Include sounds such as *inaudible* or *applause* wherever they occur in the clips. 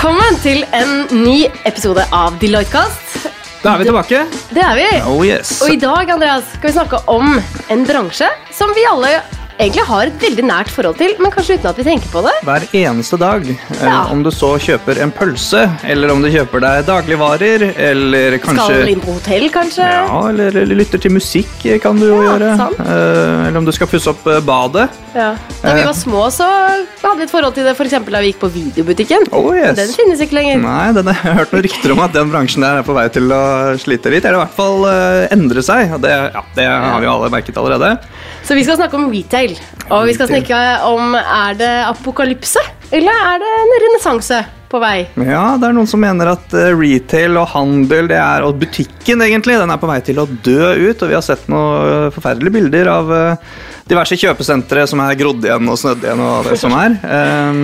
Velkommen til en ny episode av Deloitte-kast. Da er vi tilbake. Det er vi. Oh yes. Og i dag Andreas, skal vi snakke om en bransje som vi alle egentlig har et veldig nært forhold til, men kanskje uten at vi tenker på det. Hver eneste dag. Eh, Ja. Om du så kjøper en pølse, eller om du kjøper deg dagligvarer, eller kanskje Skal inn på hotell, kanskje. ja, eller, eller lytter til musikk kan du jo Ja, gjøre. sant. Eh, eller om du skal pusse opp eh, badet. Ja. Da vi Eh. var små, så hadde vi et forhold til det f.eks. da vi gikk på videobutikken. Oh yes. Den finnes ikke lenger. Nei, den, jeg har hørt noen rykter om at den bransjen der er på vei til å slite litt. Eller i hvert fall uh, endre seg. Det, ja, det har vi jo alle merket allerede. Så vi skal snakke om retail. Og vi skal snakke om er det apokalypse, eller er det en renessanse på vei? Ja, det er noen som mener at eh, retail og handel, det er, og butikken egentlig, den er på vei til å dø ut. Og vi har sett noen eh, forferdelige bilder av eh, diverse kjøpesentre som er grodd igjen og snødd igjen og det som er. Um,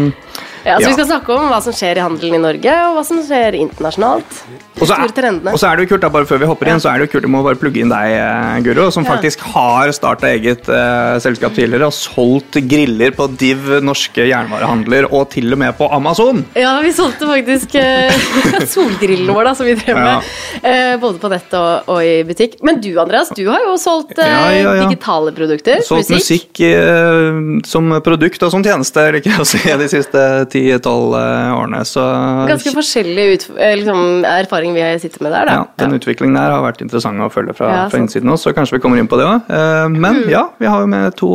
Ja, så. Vi skal snakke om hva som skjer i handelen i Norge, og hva som skjer internasjonalt. og, så er, og så er det jo kult, da, bare før vi hopper inn, så er det jo kult, du må bare plugge inn deg, eh, Guro, som faktisk har starta eget uh, selskap tidligere og solgt griller på Div norske jernvarehandler og til og med på Amazon. Ja, vi solgte faktisk uh, *laughs* solgrillen vår, da, som vi drev med. uh, både på nett og, og i butikk. Men du, Andreas, du har jo solgt uh, Ja, ja, ja. digitale produkter. Solgt musikk, eh, som produkt og som tjeneste, liker jeg å si, de siste 10-12 årene. Så Ganske forskjellig ut, eh, liksom, erfaring vi sitter med der, da. ja, den utviklingen der har vært interessant å følge fra, Ja, fra innsiden også, så kanskje vi kommer inn på det òg. Men Mm. ja, vi har jo med to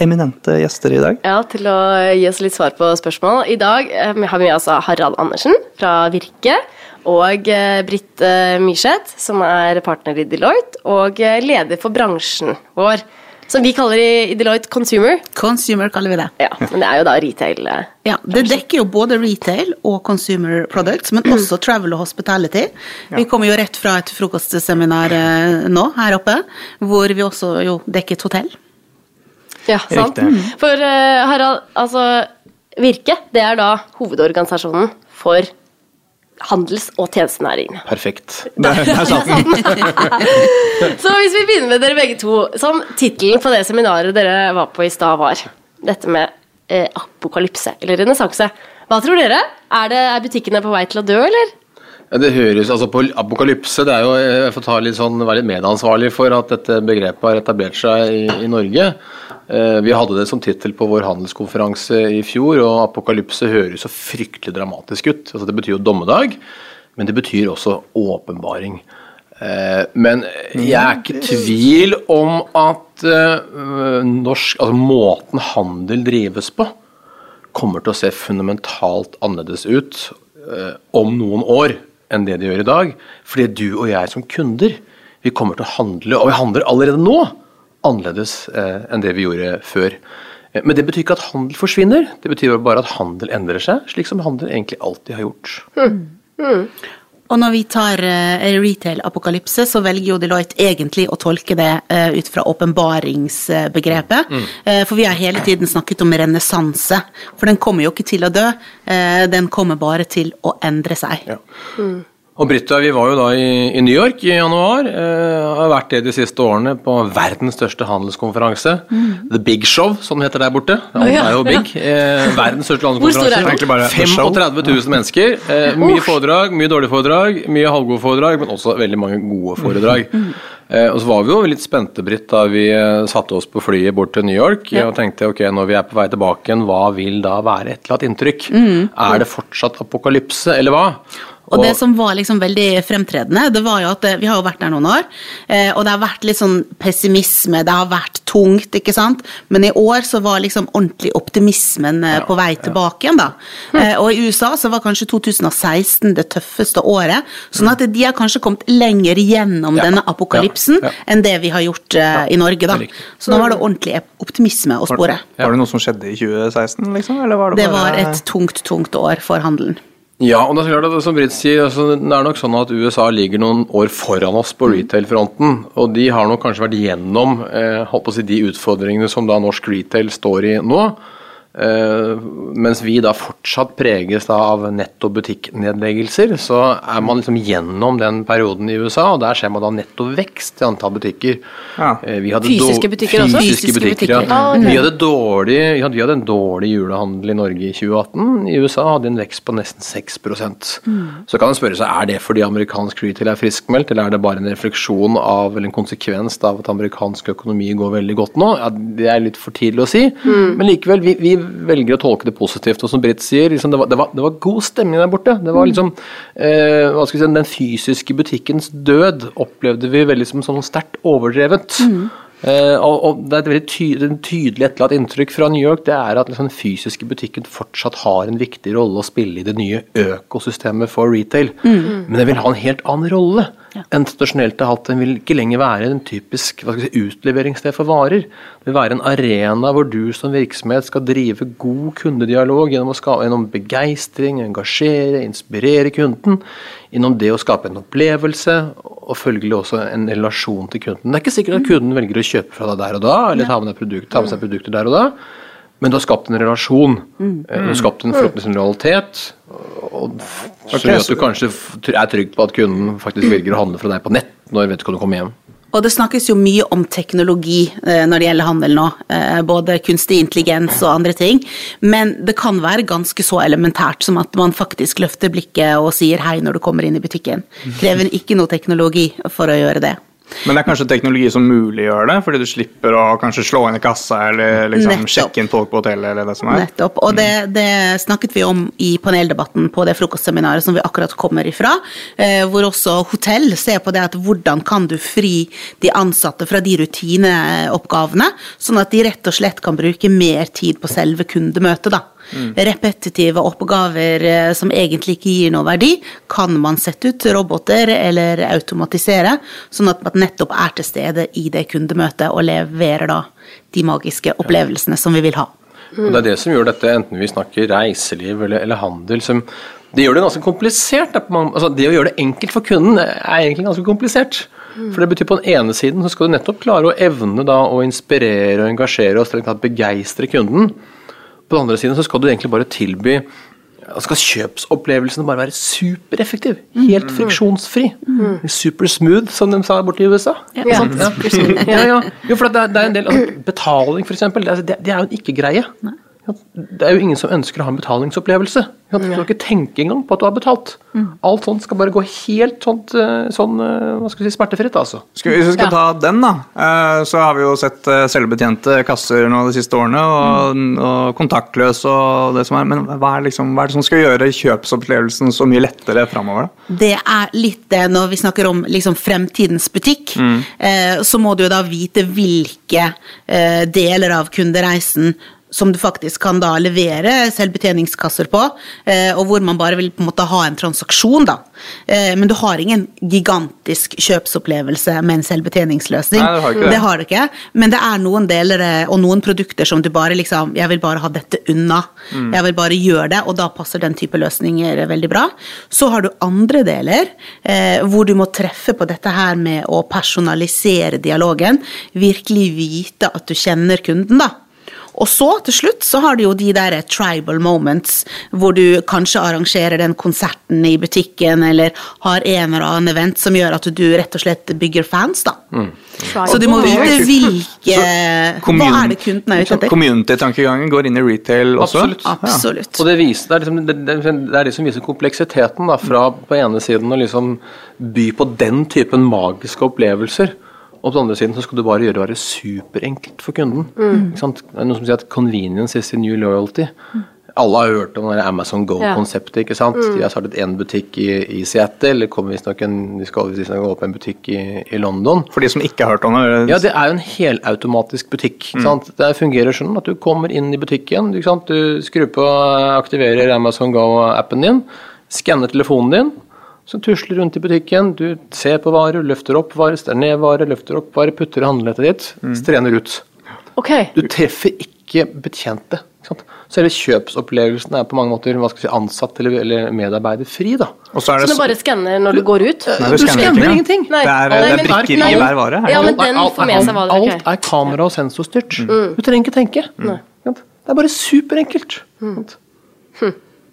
eminente gjester i dag. Ja, til å gi oss litt svar på spørsmål. I dag eh, har vi med oss Harald Andersen fra Virke. Og eh, Britt eh, Myrseth, som er partner i Deloitte, og eh, leder for bransjen vår. Som vi kaller i, i Deloitte Consumer. Consumer kaller vi det. Ja, Men det er jo da retail. eh. Ja, Det dekker jo både retail og consumer products, men også travel og hospitality. Vi kommer jo rett fra et frokostseminar eh, nå her oppe, hvor vi også jo dekket hotell. Ja, sant? Riktig. For eh, Harald, altså Virke, det er da hovedorganisasjonen for handels- og tjenestenæringene. Perfekt. *laughs* Der, der satt den. *laughs* Så hvis vi begynner med dere begge to, som tittelen på det seminaret dere var på i stad var dette med eh, apokalypse eller renessanse. Hva tror dere? Er, det, er butikkene på vei til å dø, eller? Ja, det høres, altså på Apokalypse det er jo, Jeg får ta litt sånn, være litt medansvarlig for at dette begrepet har etablert seg i, i Norge. Eh, vi hadde det som tittel på vår handelskonferanse i fjor, og apokalypse høres så fryktelig dramatisk ut. Altså, det betyr jo dommedag, men det betyr også åpenbaring. Eh, men jeg er ikke i tvil om at eh, norsk, altså måten handel drives på, kommer til å se fundamentalt annerledes ut eh, om noen år enn det de gjør i dag. Fordi du og jeg som kunder, vi kommer til å handle, og vi handler allerede nå, annerledes eh, enn det vi gjorde før. Eh, men det betyr ikke at handel forsvinner, det betyr bare at handel endrer seg, slik som handel egentlig alltid har gjort. Og når vi tar eh, retail-apokalypse, så velger jo Deloitte egentlig å tolke det eh, ut fra åpenbaringsbegrepet. Eh, for vi har hele tiden snakket om renessanse. For den kommer jo ikke til å dø, eh, den kommer bare til å endre seg. Ja. Og Britta, vi var jo da i, i New York i januar. Eh, har vært det de siste årene på verdens største handelskonferanse. The Big Show, som det heter der borte. Ja, er jo big. Eh, verdens største Hvor stor er den? Handelskonferanse. 35 000 mennesker. Eh, mye foredrag, mye dårlige foredrag, mye halvgode foredrag, men også veldig mange gode foredrag. Eh, og så var vi jo litt spente, Britt, da vi eh, satte oss på flyet bort til New York Ja. og tenkte ok, når vi er på vei tilbake igjen, hva vil da være et eller annet inntrykk? Er det fortsatt apokalypse, eller hva? Og det som var liksom veldig fremtredende, det var jo at eh, vi har jo vært der noen år, eh, og det har vært litt sånn pessimisme, det har vært tungt, ikke sant, men i år så var liksom ordentlig optimismen ja, på vei tilbake igjen da. Eh, Og i USA så var kanskje 2016 det tøffeste året, sånn at de har kanskje kommet lenger gjennom Ja, denne apokalypsen ja, enn det vi har gjort eh, i Norge da. Så nå var det ordentlig optimisme å spore. Var det noe som skjedde i 2016, liksom? Eller var det, Det var et tungt, tungt år for handelen. Ja, og det er klart at som Britt sier, altså, det er nok sånn at USA ligger noen år foran oss på retail-fronten. Og de har nok kanskje vært gjennom eh, si, de utfordringene som da norsk retail står i nå. Eh, mens vi da fortsatt preges da av netto butikknedleggelser, så er man liksom gjennom den perioden i USA, og der ser man da netto vekst i antall butikker. Ja. Eh, vi hadde Fysiske butikker også? Fysiske Fysiske butikker, ja. Ah, okay. vi, hadde dårlig, vi, hadde, vi hadde en dårlig julehandel i Norge i 2018. I USA hadde en vekst på nesten 6% Så kan man spørre seg er det fordi amerikansk retail er friskmeldt, eller er det bare en refleksjon av, eller en konsekvens av at amerikansk økonomi går veldig godt nå? Ja, det er litt for tidlig å si, men likevel, vi, vi velger å tolke det positivt. Og som Britt sier, liksom, det, var, det, var, det var god stemning der borte. Det var liksom eh, hva skal vi si, Den fysiske butikkens død opplevde vi veldig som sånn sterkt overdrevet. Eh, og, og det er et veldig ty tydelig etterlatt inntrykk fra New York det er at liksom, den fysiske butikken fortsatt har en viktig rolle å spille i det nye økosystemet for retail. Men den vil ha en helt annen rolle enn tradisjonelt har hatt. Den vil ikke lenger være en typisk si, utleveringssted for varer. Det vil være en arena hvor du som virksomhet skal drive god kundedialog gjennom, å gjennom begeistring, engasjere, inspirere kunden. Gjennom det å skape en opplevelse, og følgelig også en relasjon til kunden. Det er ikke sikkert at kunden velger å kjøpe fra deg der og da, eller ta med, deg produkt, ta med seg produkter der og da, men du har skapt en relasjon. Mm. Du har skapt en forhåpentligvis en lojalitet, og så gjør at du kanskje er trygg på at kunden faktisk velger å handle fra deg på nett når vet du du kommer hjem. Og det snakkes jo mye om teknologi eh, når det gjelder handel nå, eh, både kunstig intelligens og andre ting, men det kan være ganske så elementært som at man faktisk løfter blikket og sier hei når du kommer inn i butikken. *laughs* Krever ikke noe teknologi for å gjøre det. Men det er kanskje teknologi som muliggjør det, fordi du slipper å kanskje slå inn i kassa eller liksom sjekke inn folk på hotellet eller det som er. Nettopp. Og det, det snakket vi om i paneldebatten på det frokostseminaret som vi akkurat kommer ifra, eh, hvor også hotell ser på det at hvordan kan du fri de ansatte fra de rutineoppgavene, sånn at de rett og slett kan bruke mer tid på selve kundemøtet, da. Repetitive oppgaver eh, som egentlig ikke gir noe verdi, kan man sette ut roboter eller automatisere, sånn at man nettopp er til stede i det kundemøtet og leverer da de magiske opplevelsene som vi vil ha. Og Det er det som gjør dette, enten vi snakker reiseliv eller, eller handel, som det gjør det ganske komplisert. Altså, det å gjøre det enkelt for kunden er egentlig ganske komplisert. For det betyr på den ene siden så skal du nettopp klare å evne da å inspirere og engasjere og strengt tatt begeistre kunden. På den andre siden så skal du egentlig bare tilby skal kjøpsopplevelsen bare være supereffektiv. Helt friksjonsfri. Super smooth, som de sa borte i USA. Ja? Ja. Ja, ja. Jo, for det er, det er en del altså, Betaling, f.eks., det det er jo en ikke-greie. Det er jo ingen som ønsker å ha en betalingsopplevelse. Du skal ikke tenke engang på at du har betalt. Alt sånt skal bare gå helt sånt, eh, sånn, eh, hva skal vi si, smertefritt, altså. Skal, hvis vi skal ta den, da, eh, så har vi jo sett selvbetjente kasser nå de siste årene, og, og kontaktløs og det som er. Men hva er, liksom, hva er det som skal gjøre kjøpsopplevelsen så mye lettere framover, da? Det er litt det når vi snakker om liksom fremtidens butikk, Mm. så må du jo da vite hvilke deler av kundereisen som du faktisk kan da levere selvbetjeningskasser på, eh, og hvor man bare vil på en måte ha en transaksjon, da. Eh, men du har ingen gigantisk kjøpsopplevelse med en selvbetjeningsløsning. Nei, det, har ikke det. det har du ikke, men det er noen deler eh, og noen produkter som du bare liksom Jeg vil bare ha dette unna. Jeg vil bare gjøre det, og da passer den type løsninger veldig bra. Så har du andre deler hvor du må treffe på dette her med å personalisere dialogen. Virkelig vite at du kjenner kunden, da. Og så til slutt så har du jo de der tribal moments, hvor du kanskje arrangerer den konserten i butikken, eller har en eller annen event som gjør at du rett og slett bygger fans, da. Så du må vite hvilke Hva er det kunden er ute etter? Community-tankegangen går inn i retail også? Absolutt. Ja. Og det, viser, det, er liksom, det, det er det som viser kompleksiteten, da, fra på ene siden å liksom by på den typen magiske opplevelser, og på den andre siden så skal du bare gjøre det superenkelt for kunden. Ikke sant? Det er noen som sier at 'convenience is the new loyalty'. Alle har hørt om det Amazon Go-konseptet. ikke sant? De har startet én butikk i, i Seattle, eller kommer visstnok en, de skal visstnok åpne en butikk i, i London. For de som ikke har hørt om det? Ja, det er jo en helautomatisk butikk. ikke sant? Det fungerer sånn at du kommer inn i butikken, ikke sant? du skrur på aktiverer Amazon Go-appen din, skanner telefonen din, så tusler rundt i butikken, du ser på varer, løfter opp varer, står ned varer, løfter opp varer, putter i handlenettet ditt, strener ut. Ok. Du treffer ikke betjente. ikke sant? Selve kjøpsopplevelsen er på mange måter hva skal si, ansatt eller, eller medarbeider fri. da. Og så er Så du bare skanner når du går ut? Nei, Du skanner skanner ingenting. Nei. Det er, Nei, det er brikker Nei. i hver vare. Ja, men den får med seg hva det er. alt er kamera- og sensorstyrt. Du trenger ikke tenke. Mm. Det er bare superenkelt.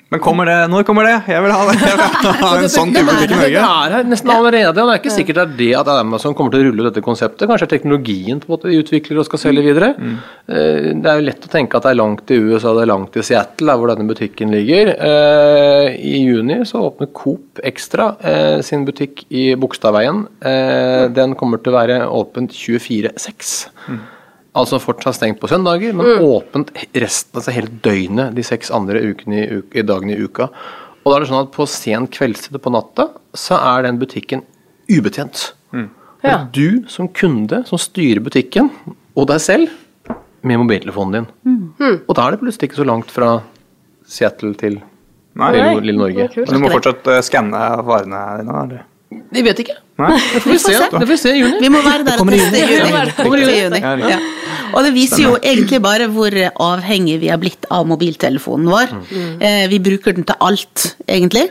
Men kommer det, når kommer det? Jeg vil ha, det. Jeg vil ha *laughs* en sånn type butikk i Det er her nesten allerede, og det er ikke sikkert det er det at Amazon kommer til å rulle dette konseptet. Kanskje er teknologien på en måte de utvikler og skal selge videre. Eh, Det er jo lett å tenke at det er langt i USA, det er langt i Seattle, der hvor denne butikken ligger. Eh, I juni så åpner Coop Extra eh, sin butikk i Bogstadveien. Den kommer til å være åpent 24-6. Altså fortsatt stengt på søndager, men åpent resten, altså hele døgnet de seks andre ukene i, uke, dagene i uka. Og da er det sånn at på sen kveldstid og på natta, så er den butikken ubetjent. Mm. Ja. er du som kunde som styrer butikken, og deg selv, med mobiltelefonen din. Og da er det plutselig ikke så langt fra Seattle til Nei, lille, lille Norge. Men du må fortsatt eh, skanne varene dine? eller? Vi vet ikke. Nei? Det får vi se, det får vi se i juni. Vi må være der til i neste juni. Kommer i juni. Ja, Og det viser jo egentlig bare hvor avhengig vi har blitt av mobiltelefonen vår. Eh, vi bruker den til alt, egentlig.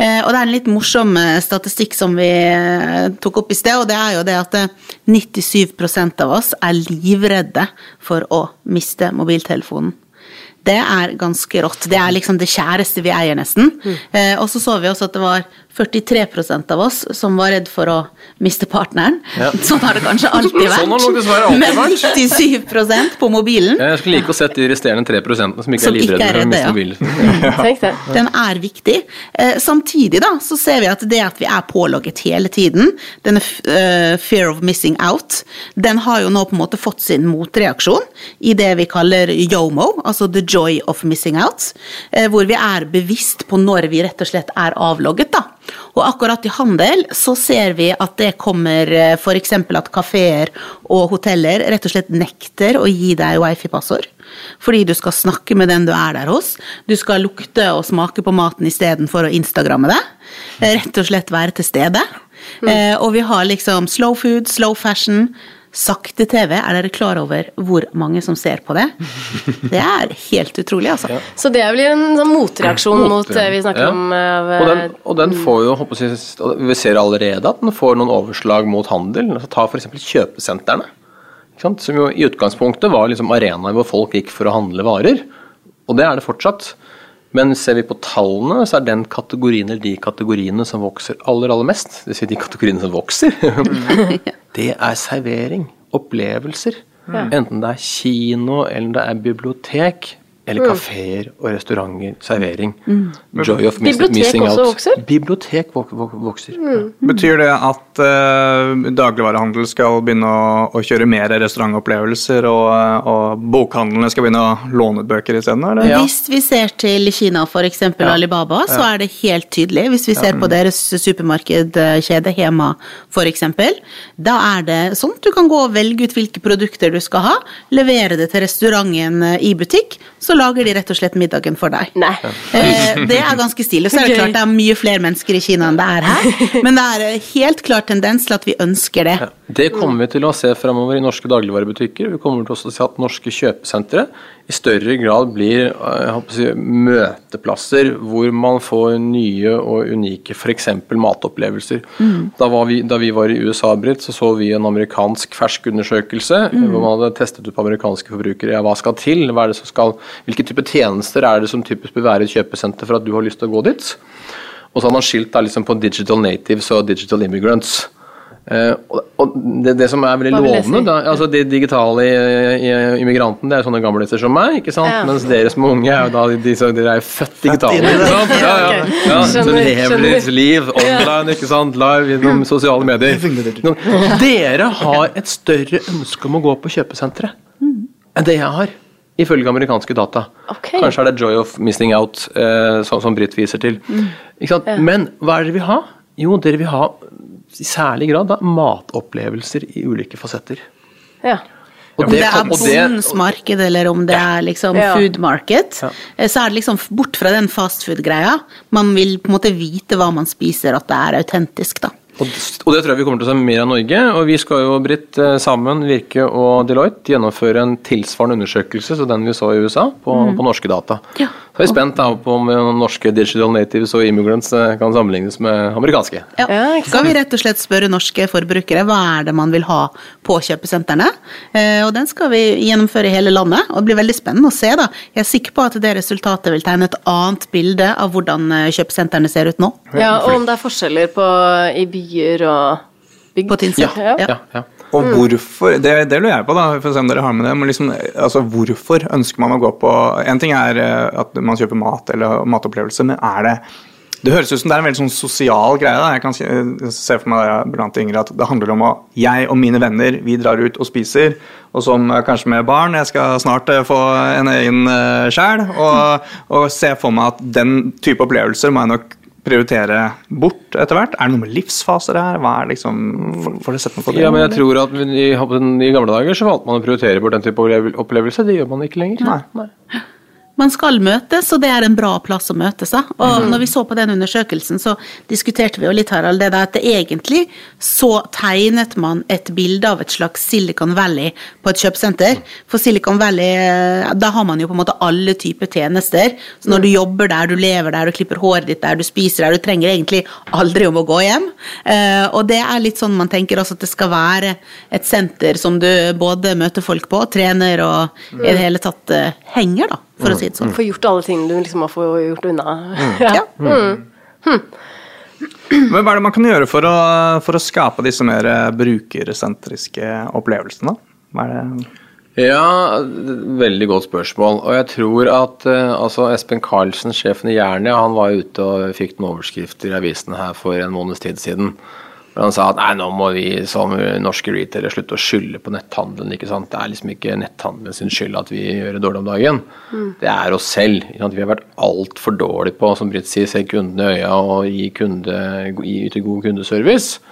Eh, og det er en litt morsom eh, statistikk som vi tok opp i sted, og det er jo det at eh, 97% av oss er livredde for å miste mobiltelefonen. Det er ganske rått. Det er liksom det kjæreste vi eier, nesten. Eh, og så så vi også at det var 43% av oss som var redd for å miste partneren. Ja. *laughs* Sånn har det kanskje alltid vært. Sånn har det alltid Men vært. 97 på mobilen, Jeg skulle like å sett de resterende 3 som ikke Som er livredde for å miste ja. mobilen. Ja. *laughs* den er viktig. Eh, samtidig da, så ser vi at det at vi er pålogget hele tiden, denne eh, fear of missing out, den har jo nå på en måte fått sin motreaksjon i det vi kaller yomo, altså the joy of missing out, eh, hvor vi er bevisst på når vi rett og slett er avlogget. da. Og akkurat i handel så ser vi at det kommer f.eks. at kafeer og hoteller rett og slett nekter å gi deg wifi-passord. Fordi du skal snakke med den du er der hos. Du skal lukte og smake på maten istedenfor å instagramme det. Rett og slett være til stede. Eh, og vi har liksom slow food, slow fashion. Sakte-TV, er dere klar over hvor mange som ser på det? Det er helt utrolig, altså. Så det blir en sånn motreaksjon mot det vi snakker ja. om. av, Og den, eh, og den får jo, håper jeg, Vi ser allerede at den får noen overslag mot handel. Altså, ta f.eks. kjøpesentrene. Ikke sant? Som jo i utgangspunktet var liksom arenaer hvor folk gikk for å handle varer. Og det er det fortsatt. Men ser vi på tallene, så er den kategorien eller de kategoriene som vokser aller, aller mest, det vil si de kategoriene som vokser, *laughs* *laughs* det er servering. Opplevelser. Enten det er kino, eller det er bibliotek, eller kafeer og restauranter. Servering. Joy of miss, Bibliotek missing også out. vokser? Bibliotek vok vok vokser. Betyr det at uh, dagligvarehandel skal begynne å, å kjøre mer restaurantopplevelser, og, eh, og bokhandlene skal begynne å låne bøker isteden? eller? Ja. Hvis vi ser til Kina, f.eks. Ja. Alibaba, så er det helt tydelig. Hvis vi ser på deres supermarkedkjede Hema, f.eks., da er det sånn at du kan gå og velge ut hvilke produkter du skal ha, levere det til restauranten eh, i butikk, så lager de rett og slett middagen for deg. Nei. Eh, det er ganske stilig. Så er det klart det er mye flere mennesker i Kina enn det er her, *laughs* men det er eh, helt klart tendens til at vi ønsker det. Ja, Det kommer vi til å se fremover i norske dagligvarebutikker. Vi kommer til å se at norske kjøpesentre i større grad blir eh, jeg håper å si, møteplasser hvor man får nye og unike f.eks. matopplevelser. Da, var vi, da vi var i USA, Britt, så så vi en amerikansk fersk undersøkelse hvor man hadde testet ut på amerikanske forbrukere. Ja, hva skal til? Hva er det som skal, hvilke type tjenester er det som typisk bør være i et kjøpesenter for at du har lyst til å gå dit? Og så har man skilt da liksom på digital natives og digital immigrants. Uh, og det, det som er veldig lovende, si? da, altså de digitale i- i- immigrantene, det er sånne gamliser som meg, ikke sant? Ja. mens dere som er unge er jo da de, de, som- dere er født digitale. ikke sant? Ja, ja, ja, så Skjønner, lever skjønner. deres liv online, ikke sant? live gjennom sosiale medier. Dere har et større ønske om å gå på kjøpesenteret enn det jeg har, ifølge amerikanske data. Okay. Kanskje er det joy of missing out, eh, som, som Britt viser til. Ikke sant? Men hva er det dere vil ha? Jo, dere vil ha i særlig grad da, matopplevelser i ulike fasetter. Ja. Og Om det er kan- bondens marked, eller om det er liksom Ja. food market, Ja. eh, så er det liksom bort fra den fastfood-greia. Man vil på en måte vite hva man spiser, at det er autentisk, da. Og, det tror jeg vi kommer til å se mer av Norge. Og vi skal jo, Britt, eh, sammen, Virke og Deloitte, gjennomføre en tilsvarende undersøkelse som den vi så i USA, på, på norske data. Ja. Så er vi spent da på om norske digital natives og immigrants eh, kan sammenlignes med amerikanske. Ja. Ja, Skal vi rett og slett spørre norske forbrukere hva er det man vil ha på kjøpesentrene? Eh, og den skal vi gjennomføre i hele landet, og det blir veldig spennende å se. da. Jeg er sikker på at det resultatet vil tegne et annet bilde av hvordan eh, kjøpesentrene ser ut nå. Ja, og om det er forskjeller på, i byer og bygd. På Tynset. Ja. Ja, ja. Og hvorfor, det, det lurer jeg på, da, for å se om dere har med det. Men liksom, altså, hvorfor ønsker man å gå på En ting er eh, at man kjøper mat eller matopplevelse, men er det Det høres ut som det er en veldig sånn sosial greie. da, Jeg kan se- se for meg blant yngre at det handler om at jeg og mine venner vi drar ut og spiser. Og som eh, kanskje med barn, jeg skal snart eh, få en egen sjel. Og, og se for meg at den type opplevelser må jeg nok prioritere bort etter hvert? Er det noe med livsfaser her? Hva er liksom, får, dere sett noe på det? Ja, men jeg tror at i, i gamle dager så valgte man å prioritere bort den type opplevel- opplevelse. Det gjør man ikke lenger. Nei. Man skal møtes, og det er en bra plass å møtes. Og når vi så på den undersøkelsen, så diskuterte vi jo litt Harald, det der at det egentlig så tegnet man et bilde av et slags Silicon Valley på et kjøpesenter. For Silicon Valley, eh, da har man jo på en måte alle typer tjenester. Så når du jobber der, du lever der, du klipper håret ditt der, du spiser der, du trenger egentlig aldri om å gå hjem. Eh, Og det er litt sånn man tenker også at det skal være et senter som du både møter folk på, trener og i det hele tatt eh, henger, da, for å si det sånn. Få gjort alle tingene du liksom må få gjort unna. *laughs* Ja. *clears throat* Men hva er det man kan gjøre for å, for å skape disse mer eh, brukersentriske opplevelsene? Hva er det Ja, veldig godt spørsmål. Og jeg tror at eh, altså Espen Karlsen, sjefen i Jernia, han var ute og fikk noen overskrifter i avisene her for en måneds tid siden. Han sa at nei, nå må vi som norske retailere slutte å skylde på netthandelen. ikke sant? Det er liksom ikke netthandelen sin skyld at vi gjør det dårlig om dagen. Det er oss selv. Vi har vært altfor dårlige på som Britt sier, se kundene i øya og gi kunde, gi, yte god kundeservice.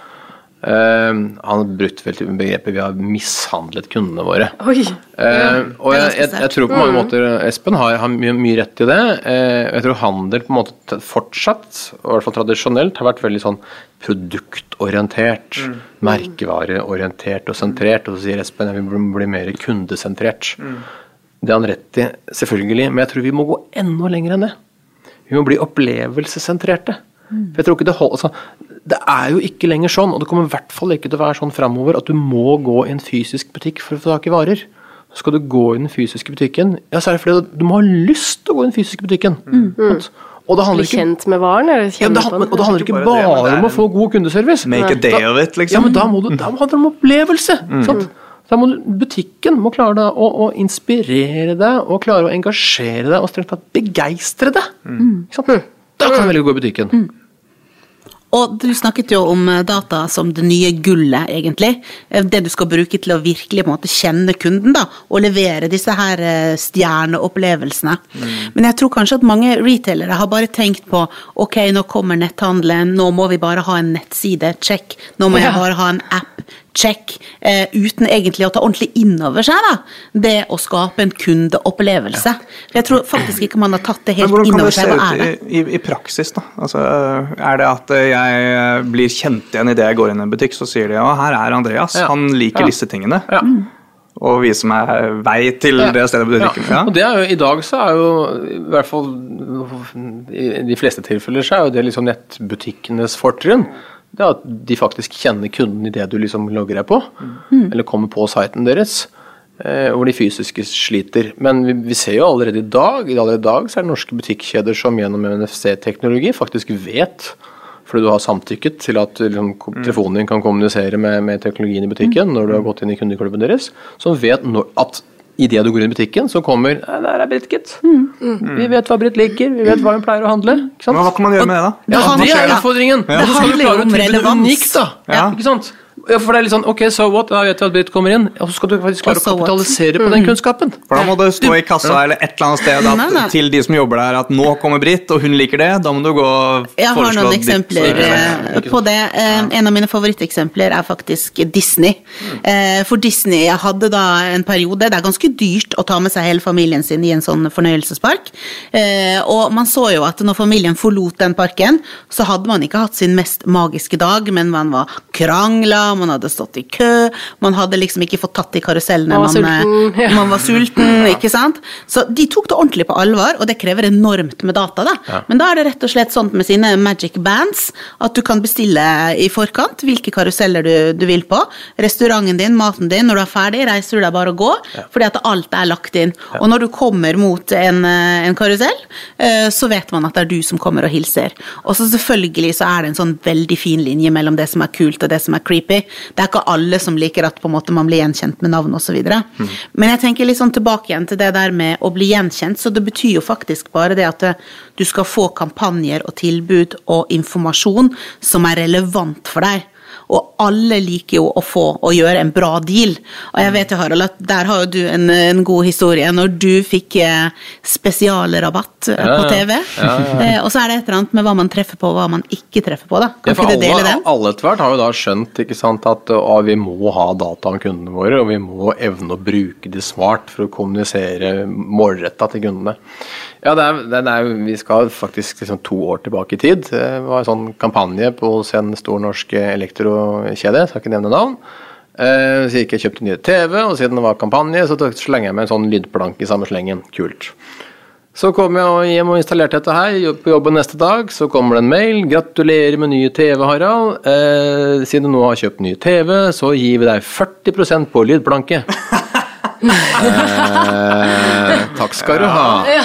Eh, han brutt vel til begrepet 'vi har mishandlet kundene våre'. Oi. uh, og jeg, jeg, jeg tror på mange måter Espen har, har mye, mye rett i det. Uh, jeg tror handel på en måte fortsatt, i hvert fall tradisjonelt, har vært veldig sånn produktorientert. Merkevareorientert og sentrert. Og så sier Espen at vi må bli mer kundesentrert. Det har han rett i, selvfølgelig, men jeg tror vi må gå enda lenger enn det. Vi må bli opplevelsessentrerte. For jeg tror ikke Det holder, altså, det er jo ikke lenger sånn, og det kommer i hvert fall ikke til å være sånn framover, at du må gå i en fysisk butikk for å få tak i varer. Så skal du gå i den fysiske butikken, ja, så er det fordi du må ha lyst til å gå i den fysiske butikken. Mm. Og det handler ikke, kjent med varen, eller ja, det, handler- og det handler ikke Ikke bare det, det om å få god kundeservice. Make a day of it, liksom. Ja, men da, må du, da handler det om opplevelse. Sant? Da må du, butikken må klare deg å, å inspirere deg og klare å engasjere deg og strengt tatt begeistre deg. Ikke sant? Da kan vi velge å gå i butikken. Og du snakket jo om eh, data som det nye gullet, egentlig. Eh, Det du skal bruke til å virkelig måte kjenne kunden, da, og levere disse her stjerneopplevelsene. stjerneopplevelsene. Men jeg tror kanskje at mange retailere har bare tenkt på ok, nå kommer netthandelen, nå må vi bare ha en nettside, check. Nå må jeg bare ha en app, check. Eh, uten egentlig å ta ordentlig inn over seg da, det å skape en kundeopplevelse. For jeg tror faktisk ikke man har tatt det helt innover inn over seg. Hva er det? i, i, i praksis? da? Altså, er det at jeg blir kjent igjen idet jeg går inn i en butikk, så sier de ja, her er Andreas, Ja. han liker Ja. disse tingene. Ja. Og vise meg vei til Ja. det stedet butikken. Ja. Og det er jo, I dag så er jo, i hvert fall i de fleste tilfeller, så er jo det liksom nettbutikkenes fortrinn. Det er at de faktisk kjenner kunden i det du liksom logger deg på, eller kommer på siten deres. eh, Hvor de fysiske sliter. Men vi, vi ser jo allerede i dag allerede i dag så er det norske butikkjeder som gjennom NFC-teknologi faktisk vet fordi du har samtykket til at liksom, telefonen din kan kommunisere med, med teknologien i butikken når du har gått inn i kundeklubben deres, som vet når, at idet du går inn i butikken, så kommer «Nei, Der er Britt, gitt. Vi vet hva Britt liker, vi vet hva hun pleier å handle. Ikke sant? Men hva kan man gjøre med det, da? Ja, Det handler- det er ja. utfordringen. Det skal du handler jo om relevans. unikt, da. Ja. Ikke sant? Ja, for det er litt sånn, ok, so what, da vet vi at Britt kommer inn, og så skal du faktisk klare å so å what? kapitalisere på den kunnskapen. For da må det stå i kassa eller et eller annet sted at, Nei, nei. til de som jobber der at nå kommer Britt, og hun liker det. Da må du gå og foreslå Jeg har noen ditt- eksempler eh, på det. Eh, En av mine favoritteksempler er faktisk Disney. Eh, For Disney hadde da en periode Det er ganske dyrt å ta med seg hele familien sin i en sånn fornøyelsespark. Eh, Og man så jo at når familien forlot den parken, så hadde man ikke hatt sin mest magiske dag, men man var krangla, man hadde stått i kø, man hadde liksom ikke fått tatt de karusellene Man var man, eh, sulten, ja. man var sulten, *laughs* ikke sant. Så de tok det ordentlig på alvor, og det krever enormt med data, da. Men da er det rett og slett sånn med sine magic bands at du kan bestille i forkant hvilke karuseller du, du vil på. Restauranten din, maten din, når du er ferdig, reiser du deg bare og går, fordi at alt er lagt inn. Og når du kommer mot en, eh, en karusell, eh, så vet man at det er du som kommer og hilser. Og så selvfølgelig så er det en sånn veldig fin linje mellom det som er kult og det som er creepy. Det er ikke alle som liker at måte man blir gjenkjent med navn osv. Mm. Men jeg tenker litt sånn tilbake igjen til det der med å bli gjenkjent, så det betyr jo faktisk bare det at eh, du skal få kampanjer og tilbud og informasjon som er relevant for deg. Og alle liker jo å få og gjøre en bra deal. Og jeg vet jo, Harald, at der har jo du en, en god historie. Når du fikk eh, spesialrabatt eh, Ja, på ja. TV. Ja, Eh, og så er det et eller annet med hva man treffer på, og hva man ikke treffer på. da. Kan Ja, ikke du dele den? alle etter hvert har jo da skjønt ikke sant, at å, vi må ha data om kundene våre, og vi må evne å bruke de smart for å kommunisere målretta til kundene. Ja, det er, det er, Vi skal faktisk liksom to år tilbake i tid. Det var en sånn kampanje på, hos en stor norsk elektrokjede, skal ikke nevne navn. Eh, Så gikk jeg kjøpte nye TV, og siden det var kampanje, så slenger jeg med en sånn lydplanke i samme slengen. Kult. Så kom jeg hjem og installerte dette her. På jobben neste dag så kommer det en mail. 'Gratulerer med ny TV, Harald. Eh, siden du nå har kjøpt ny TV, så gir vi deg 40% på lydplanke'. *laughs* eh, takk skal du ha. Ja.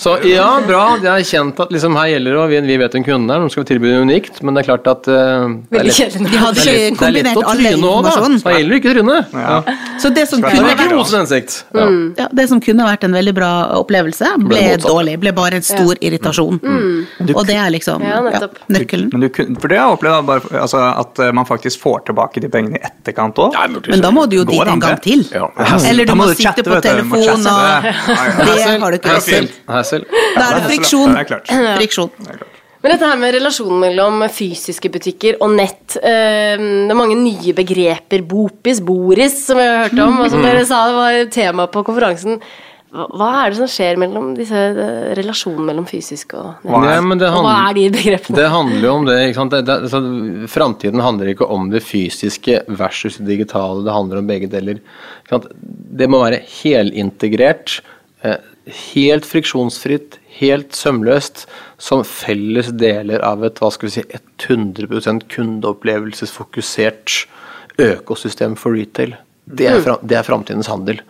Så ja, bra. Jeg har kjent at liksom her gjelder det, og vi, vi vet hvem kunden er, nå skal vi tilby noe unikt, men det er klart at uh, det er lett- De hadde det er lett- det er lett å tryne òg, da. Da Så det ikke å tryne. Ja. Så det som, kunne vært. Ja. ja, det som kunne vært en veldig bra opplevelse, ble Ble dårlig. Ble bare en stor irritasjon. Og det er liksom Ja, ja, nettopp. nøkkelen. Men du, for det har jeg opplevd, bare, altså, at eh, man faktisk får tilbake de pengene i etterkant òg. Men da må du jo dit en gang til. Ja. Eller du må, må sitte chatte, på vet du, du må telefon chatte. og Det har du ikke Hassel. Da er det friksjon. Det er klart. *laughs* Friksjon. Men dette her med relasjonen mellom fysiske butikker og nett eh, Det er mange nye begreper. Bopis, Boris, som vi har hørt om, og som dere sa det var tema på konferansen. Hva hva er det som skjer mellom disse eh, relasjonen mellom fysisk og nett? Ja, men det Og hva er de begrepene? det handler jo om det. ikke sant? Det, det, så framtiden handler ikke om det fysiske versus det digitale. Det handler om begge deler. Ikke sant? Det må være helintegrert, eh, helt friksjonsfritt, helt sømløst, som felles deler av et hva skal vi si, 100% kundeopplevelsesfokusert økosystem for retail. Det er, fra, det er framtidens handel.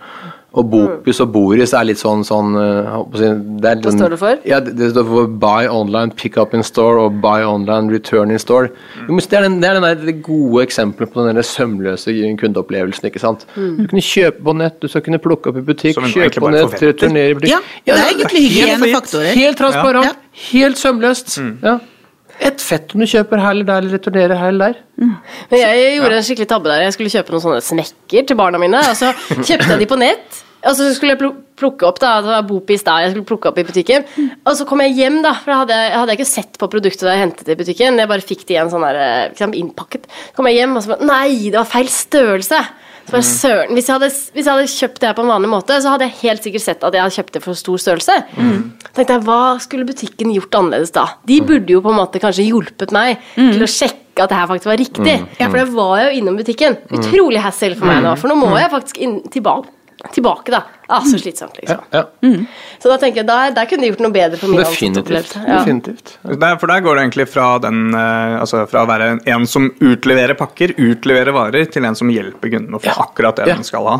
Og Bopus og Boris er litt sånn, sånn eh, det er Hva står det for? Ja, det, det står for buy online, pick up in store og buy online, return in store. Jo, men Det er den, det er den der, det gode eksempelet på den der sømløse kundeopplevelsen. ikke sant? Du kunne kjøpe på nett, du skal kunne plukke opp i butikk, en kjøpe på nett, forventer. returnere i butikk. Ja, det er egentlig helt hygienefaktorer. Helt transparent, Ja. helt sømløst. Ja. Et fett om du kjøper her eller der, eller returnerer her eller der. Men jeg gjorde en skikkelig tabbe der. Jeg skulle kjøpe noen sånne snekker til barna mine, og så kjøpte jeg de på nett. Og så skulle jeg plukke opp da, det var Bopis der, jeg skulle plukke opp i butikken. Og så kom jeg hjem, da, for da hadde jeg, hadde jeg ikke sett på produktet da jeg hentet det i butikken. Jeg bare fikk det igjen sånn der, eh, liksom, innpakket. Så kom jeg hjem og så bare Nei, det var feil størrelse! Så bare, søren, hvis jeg, hadde, hvis jeg hadde kjøpt det her på en vanlig måte, så hadde jeg helt sikkert sett at jeg hadde kjøpt det for stor størrelse. tenkte jeg, Hva skulle butikken gjort annerledes da? De burde jo på en måte kanskje hjulpet meg til å sjekke at det her faktisk var riktig. Ja, for det var jeg jo innom butikken. Utrolig hassle for meg nå, for nå må jeg faktisk inn, tilbake, tilbake da. Ah, så slitsomt, liksom. Ja, Så da tenker jeg, der, der kunne de gjort noe bedre for min Definitivt. Ja. Definitivt. Der, for der går det egentlig fra, den, eh, altså fra å være en, som utleverer pakker, utleverer varer, til en som hjelper kunden å få akkurat det Ja. den skal ha.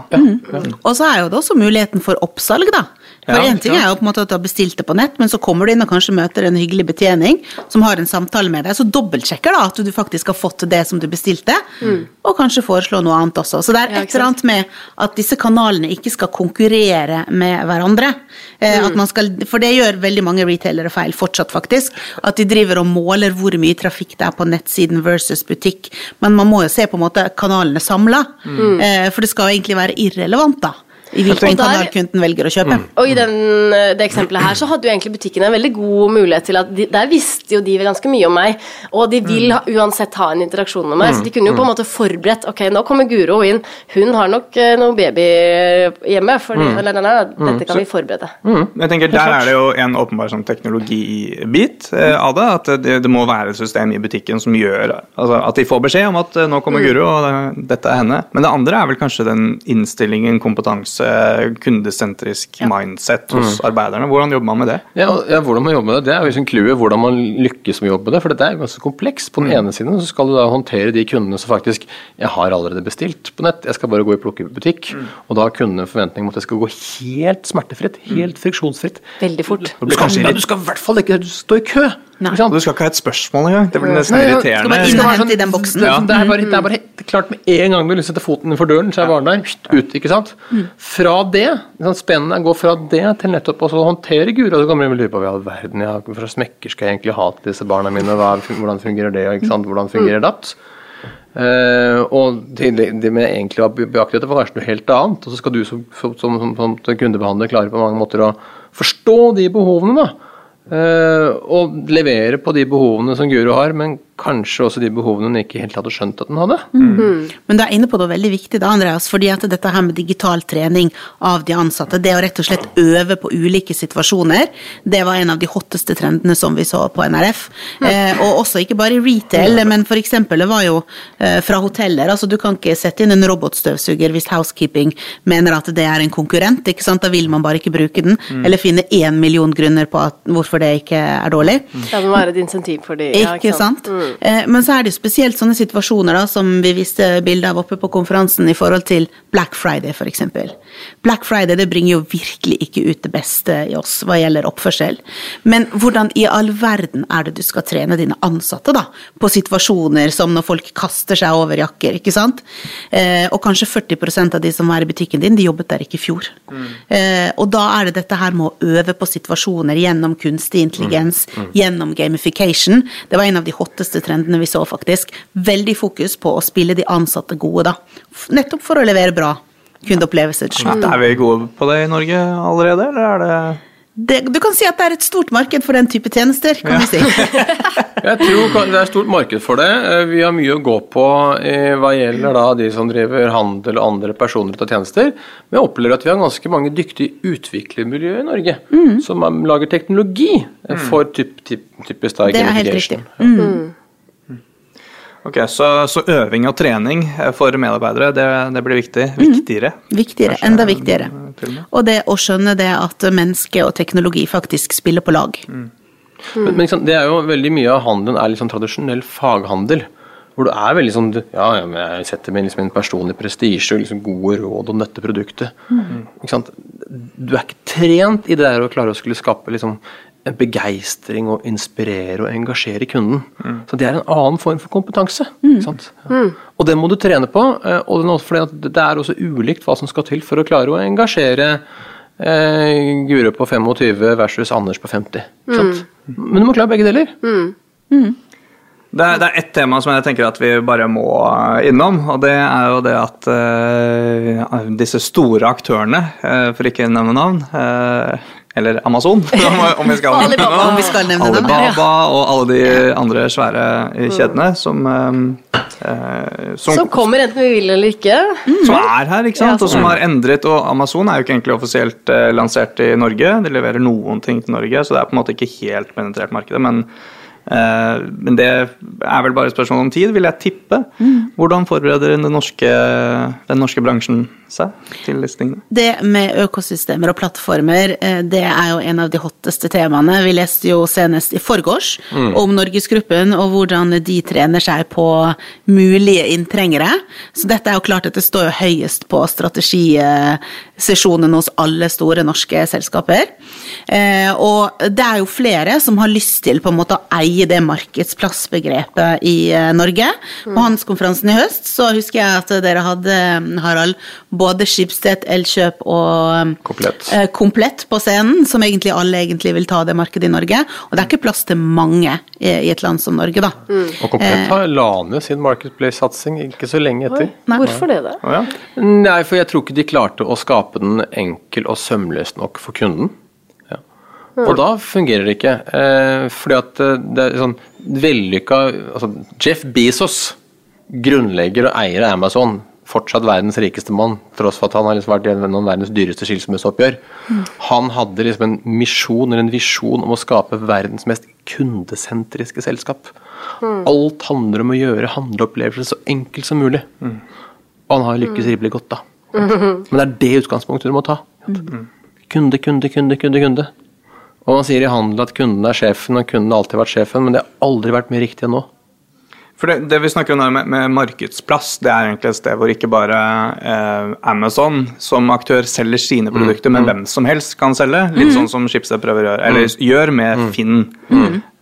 Og så er jo det også muligheten for oppsalg, da. For Ja, en ting er jo på en måte at du har bestilt det på nett, men så kommer du inn og kanskje møter en hyggelig betjening som har en samtale med deg, så dobbeltsjekker da at du faktisk har fått det som du bestilte, og kanskje foreslå noe annet også. Så det er Ja, et eller annet med at disse kanalene ikke skal konkurrere med hverandre. Mm. At man skal, for det gjør veldig mange retailere feil fortsatt, faktisk. At de driver og måler hvor mye trafikk det er på nettsiden versus butikk. Men man må jo se på en måte kanalene samla, mm. for det skal jo egentlig være irrelevant, da. I hvilken kanal kunden velger å kjøpe. Og i den, eh, det eksempelet her så hadde jo egentlig butikken en veldig god mulighet til at de, Der visste jo de ganske mye om meg, og de vil ha, uansett ha en interaksjon med meg, så de kunne jo på en måte forberedt Ok, nå kommer Guro inn, hun har nok eh, noe baby hjemme, for eller, nei, nei, dette kan vi forberede. Jeg tenker Der er det jo en åpenbar sånn teknologibit eh, av det. At det, det må være et system i butikken som gjør altså At de får beskjed om at eh, nå kommer Guro, og det, dette er henne. Men det andre er vel kanskje den innstillingen, kompetanse, kundesentrisk mindset hos arbeiderne. Hvordan jobber man med det? Ja, ja, Hvordan man jobber med det, det er jo liksom clouet hvordan man lykkes med å jobbe med det. For dette er ganske komplekst. På den ene siden så skal du da håndtere de kundene som faktisk Jeg har allerede bestilt på nett, jeg skal bare gå i plukkebutikk. Mm. Og da har kundene en forventning om at det skal gå helt smertefritt, helt friksjonsfritt. Veldig fort. Du skal, ja, du skal i hvert fall ikke stå i kø! Nei. Du skal ikke ha et spørsmål engang. Det blir nesten Nei, ja, irriterende. skal bare inn i den boksen. Det, er- det, er bare, det er bare helt klart med en gang du setter foten innenfor døren, så er varen der. Ut, ikke sant? Fra det, liksom spennende er gå fra det til nettopp å håndtere Guro. Så kommer de og lurer på hva i all verden jeg, slags smekker skal jeg egentlig ha til disse barna mine, hva, hvordan fungerer det, sant? hvordan fungerer datt? Uh, og det, det, med egentlig å beaktet dette var kanskje noe helt annet. Og så skal du som, som, som, som, som kundebehandler klare på mange måter å forstå de behovene, da. Uh, og levere på de behovene som Guro har, men kanskje også de behovene hun ikke helt hadde skjønt at hun hadde. Men du er inne på noe veldig viktig da, Andreas, fordi at dette her med digital trening av de ansatte, det å rett og slett øve på ulike situasjoner, det var en av de hotteste trendene som vi så på NRF. Eh, og også ikke bare i retail, men for eksempel det var jo eh, fra hoteller, altså du kan ikke sette inn en robotstøvsuger hvis housekeeping mener at det er en konkurrent, ikke sant, da vil man bare ikke bruke den, eller finne én million grunner på at, hvorfor det ikke er dårlig. Det må være et insentiv for de. ja, Ikke sant? Eh, Men så er det spesielt sånne situasjoner da, som vi viste bilde av oppe på konferansen i forhold til Black Friday f.eks. Black Friday det bringer jo virkelig ikke ut det beste i oss hva gjelder oppførsel. Men hvordan i all verden er det du skal trene dine ansatte da, på situasjoner som når folk kaster seg over jakker, ikke sant? Eh, og kanskje 40% av de som var i butikken din, de jobbet der ikke i fjor. Mm. og da er det dette her med å øve på situasjoner gjennom kunstig intelligens, gjennom gamification. Det var en av de hotteste trendene vi så, faktisk. Veldig fokus på å spille de ansatte gode, da. Nettopp for å levere bra kundeopplevelser til slutt. Er vi gode på det i Norge allerede, eller er det Det, du kan si at det er et stort marked for den type tjenester, kan vi si. *laughs* Jeg tror det er stort marked for det. Eh, Vi har mye å gå på eh, hva gjelder da de som driver handel og andre personer og tjenester. Men jeg opplever at vi har ganske mange dyktige utviklermiljøer i Norge Mm. som er- lager teknologi eh, for typ, typ, typisk da Det er helt riktig. riktig. Ok, så, så øving og trening eh, for medarbeidere, det, det blir viktig. Viktigere. Viktigere, Kanskje, enda viktigere. og det å skjønne det at menneske og teknologi faktisk spiller på lag. Men, men det er jo veldig mye av handelen er sånn tradisjonell faghandel. Hvor du er veldig sånn Ja, ja, jeg setter meg liksom en personlig prestisje og liksom gode råd om dette produktet. Ikke sant? Du er ikke trent i det der å klare å skulle skape liksom begeistring og inspirere og engasjere kunden. Så det er en annen form for kompetanse. Ikke sant? Ja. Og den må du trene på. eh, Og den også fordi at det er også ulikt hva som skal til for å klare å engasjere eh, Guro på 25 versus Anders på 50. Ikke sant? Men du må klare begge deler. Det er, det er ett tema som jeg tenker at vi bare må innom, og det er jo det at uh, disse store aktørene, uh, for ikke å nevne navn, eh, eller Amazon, *laughs* om, om vi skal nevne Alibaba. navn. Om vi skal nevne dem, Alibaba og alle de andre svære eh, kjedene som, eh, eh, som, Som kommer enten vi vil eller ikke. som er her, ikke sant? Ja, og som har endret. Og Amazon er jo ikke egentlig offisielt eh, lansert i Norge. De leverer noen ting til Norge, så det er på en måte ikke helt penetrert markedet. Men, eh, men det er vel bare et spørsmål om tid, vil jeg tippe. Hvordan forbereder den norske, den norske bransjen seg til disse? Det med økosystemer og plattformer, eh, det er jo en av de hotteste temaene. Vi leste jo senest i forgårs om Norgesgruppen og hvordan de trener seg på mulige inntrengere. Så dette er jo klart at det står jo høyest på strategisesjonen hos alle store norske selskaper. Eh, Og det er jo flere som har lyst til på en måte å eie det markedsplassbegrepet i eh, Norge. På handelskonferansen i høst så husker jeg at dere hadde, Harald, både Schibsted, Elkjøp og Komplett. eh, Komplett på scenen, som egentlig alle egentlig vil ta det markedet i Norge. Og det er ikke plass til mange i, i et land som Norge, da. Og Komplett har la ned sin Marketplace-satsing ikke så lenge etter. Nei. Hvorfor det, da? Å ja. Nei, for jeg tror ikke de klarte å skape den enkel og sømløs nok for kunden. Og da fungerer det ikke. Eh, fordi at eh, det er sånn vellykka altså Jeff Bezos, grunnlegger og eier av Amazon, fortsatt verdens rikeste mann, tross for at han har liksom vært gjennom verdens dyreste skilsmisseoppgjør. Han hadde liksom en misjon eller en visjon om å skape verdens mest kundesentriske selskap. Alt handler om å gjøre handleopplevelsen så enkel som mulig. Og han har lykkes rimelig godt, da. Men det er det utgangspunktet du må ta. Kunde, kunde, kunde, kunde, kunde. Og man sier i handel at kunden er sjefen, og kunden har alltid vært sjefen, men det har aldri vært mer riktig enn nå. For det, det vi snakker om med, med markedsplass, det er egentlig et sted hvor ikke bare eh, Amazon som aktør selger sine produkter, men hvem som helst kan selge. Litt sånn som Schibsted prøver å gjøre, eller gjør med Finn.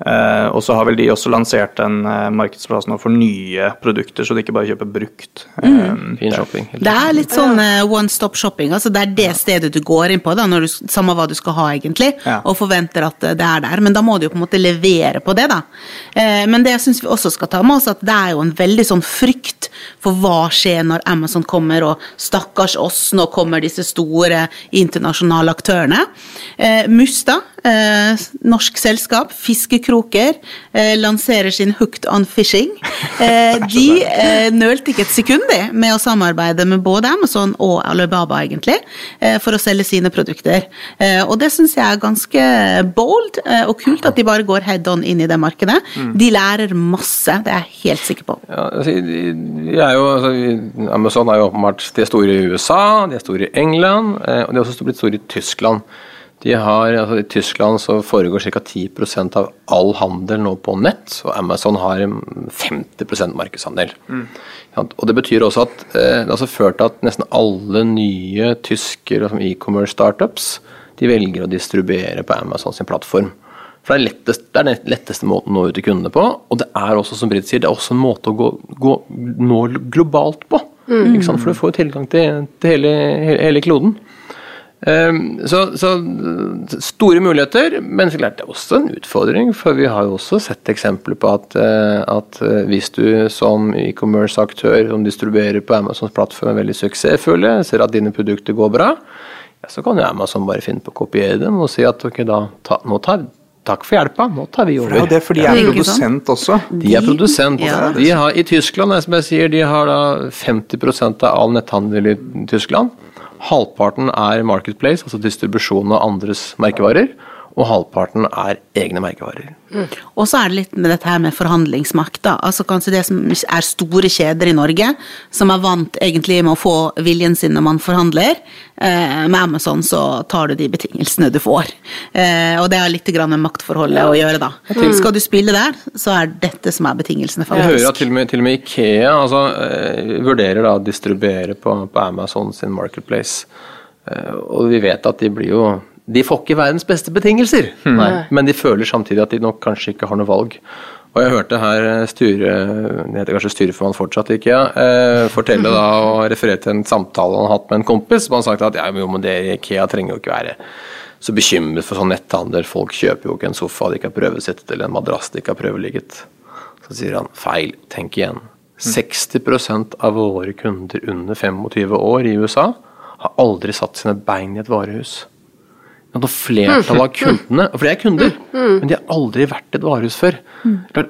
Eh, og så har vel de også lansert en uh, markedsplass nå for nye produkter, så de ikke bare kjøper brukt. Eh, Fin shopping. Det er litt sånn uh, one stop shopping. altså Det er det stedet du går inn på, da, når du, samme hva du skal ha, egentlig, Ja. og forventer at det er der. Men da må du jo på en måte levere på det, da. Eh, men det syns vi også skal ta med oss, at det er jo en veldig sånn frykt for hva skjer når Amazon kommer, og stakkars oss, nå kommer disse store internasjonale aktørene. Eh, Musta, eh, norsk selskap, fiskekroker, eh, lanserer sin Hooked on Fishing. *laughs* Eh, de eh, nølte ikke et sekund de, med å samarbeide med både Amazon og Alibaba, egentlig, eh, for å selge sine produkter. Eh, og det syns jeg er ganske bold og kult at de bare går head on inn i det markedet. De lærer masse, det er jeg helt sikker på. Ja, altså, er jo, altså, Amazon er jo åpenbart de er store i USA, de er store i England, og de er også blitt store i Tyskland. De har, altså, I Tyskland så foregår ca. 10% av all handel nå på nett, og Amazon har mm, 50 markedsandel. Ja, og Det betyr også at eh, det har altså ført til at nesten alle nye tyske liksom, e-commerce-startups de velger å distribuere på Amazon sin plattform. For det er, lettest, det er den letteste måten å nå ut til kundene på, og det er også, som Britt sier, det er også en måte å gå, gå, nå globalt på. Ikke sant? For du får jo tilgang til, til hele, hele, hele kloden. Ehm, så, så store muligheter, men så klart det er også en utfordring. For vi har jo også sett eksempler på at, eh, at eh, hvis du som e-commerce-aktør som distribuerer på Amazons plattform er veldig suksessfulle, ser at dine produkter går bra, ja, så kan jo Amazon bare finne på å kopiere dem og si at ok, da, ta, nå tar, takk for hjelpa, nå tar vi For det er over. jo det, for de er produsent også. De er produsent. Ja. De har, I Tyskland som jeg sier, de har da 50% av all netthandel i Tyskland. Halvparten er Marketplace, altså distribusjon av andres merkevarer. Og halvparten er egne merkevarer. Og så er det litt med dette her med forhandlingsmakt, da. Altså kanskje det som er store kjeder i Norge, som er vant egentlig med å få viljen sin når man forhandler. Eh, med Amazon så tar du de betingelsene du får. Eh, og det har litt grann med maktforholdet å gjøre, da. Skal du spille der, så er dette som er betingelsene, Jeg hører at til og med, til og med Ikea altså, eh, vurderer da å distribuere på, på Amazon sin Marketplace. Eh, og vi vet at de blir jo De får ikke verdens beste betingelser, men de føler samtidig at de nok kanskje ikke har noe valg. Og jeg hørte her eh, styre, det heter kanskje styreformann fortsatt, ikke ja, eh, fortelle da *laughs* og referere til en samtale han har hatt med en kompis, som han sagt at ja, men jo, men det Ikea trenger jo ikke være så bekymret for sånn netthandel. Folk kjøper jo ikke en sofa de ikke har prøvesittet, eller en madrass de ikke har prøveligget. Så sier han feil, tenk igjen. 60% av våre kunder under 25 år i USA har aldri satt sine bein i et varehus. Ja, da flertallet av kundene, for det er kunder, men de har aldri vært et varehus før.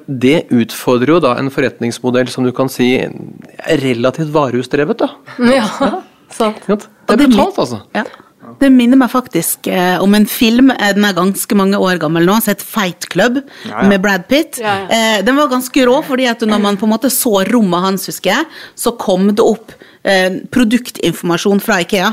Det utfordrer jo da en forretningsmodell som du kan si er relativt varehusdrevet. da. Ja, sant. Det er brutalt, altså. Ja. Det minner meg faktisk eh, om en film, eh, den er ganske mange år gammel nå, som heter Fight Club, Ja, ja. med Brad Pitt. Ja, ja. Eh, den var ganske rå, fordi at når man på en måte så rommet hans, husker jeg, så kom det opp eh, produktinformasjon fra Ikea.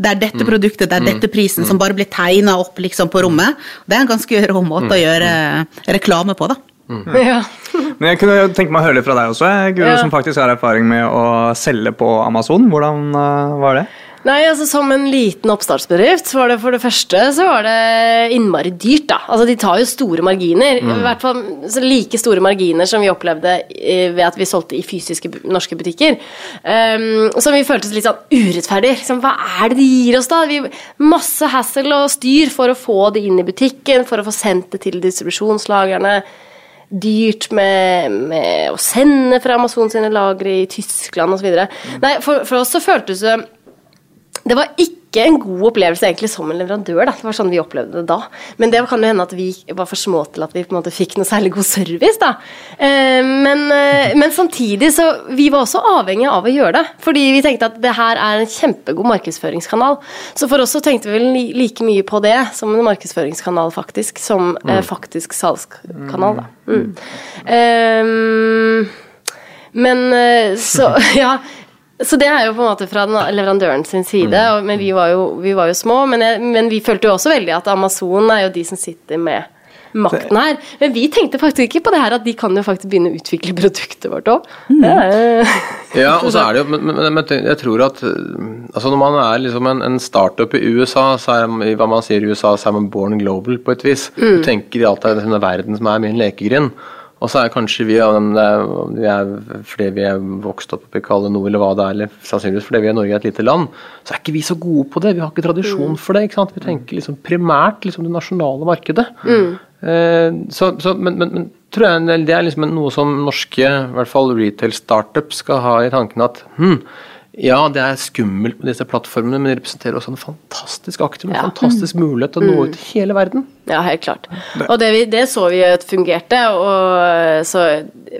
Det er Mm. dette produktet, det er dette prisen, som bare blir tegna opp liksom på rommet. Det er en ganske rå måte Mm. å gjøre eh, reklame på, da. Ja. *laughs* Men jeg kunne tenke meg å høre litt fra deg også, Guro, Ja. som faktisk har erfaring med å selge på Amazon. Hvordan eh, var det? Nei, altså Som en liten oppstartsbedrift så var det for det første så var det innmari dyrt. da. Altså De tar jo store marginer. I hvert fall så like store marginer som vi opplevde ved at vi solgte i fysiske norske butikker. Um, som vi føltes litt sånn urettferdig. Liksom, hva er det de gir oss, da? Vi, masse hassle og styr for å få det inn i butikken, for å få sendt det til distribusjonslagerne dyrt med, med å sende fra Amazon sine lagre i Tyskland osv. Nei, for, for oss så føltes det Det var ikke en god opplevelse egentlig som en leverandør. Da. Det var sånn vi opplevde det da. Men det kan jo hende at vi var for små til at vi på en måte fikk noe særlig god service. da. Eh, men, eh, men samtidig så vi var også avhengige av å gjøre det. Fordi vi tenkte at det her er en kjempegod markedsføringskanal. Så for oss så tenkte vi vel like mye på det som en markedsføringskanal faktisk, som mm. faktisk salgskanal. da. Mm. Um, men eh, så *laughs* Ja. Så det er jo på en måte fra leverandøren sin side, og, men vi var jo, vi var jo små. Men, jeg, men vi følte jo også veldig at Amazon er jo de som sitter med makten her. Men vi tenkte faktisk ikke på det her at de kan jo faktisk begynne å utvikle produktet vårt òg. Ja, og så er det jo, men, men, men jeg tror at øh, altså når man er liksom en, en startup i USA, så er man- i hva man sier i USA, så er man born global på et vis. Du tenker i alt av denne verden som er min lekegrind. Og så er kanskje vi, vi er fordi vi er vokst opp i Kalle Nord eller hva det er, eller sannsynligvis fordi vi er Norge er et lite land, så er ikke vi så gode på det. Vi har ikke tradisjon for det. ikke sant? Vi tenker liksom primært liksom det nasjonale markedet. Eh, så, så, men, men, men tror jeg det er liksom noe som norske i hvert fall retail-startups skal ha i tanken at hm, ja, det er skummelt med disse plattformene, men de representerer også en fantastisk aktiv, en fantastisk mulighet til å nå ut til hele verden. Ja, helt klart. Og det, vi, det så vi at fungerte, og så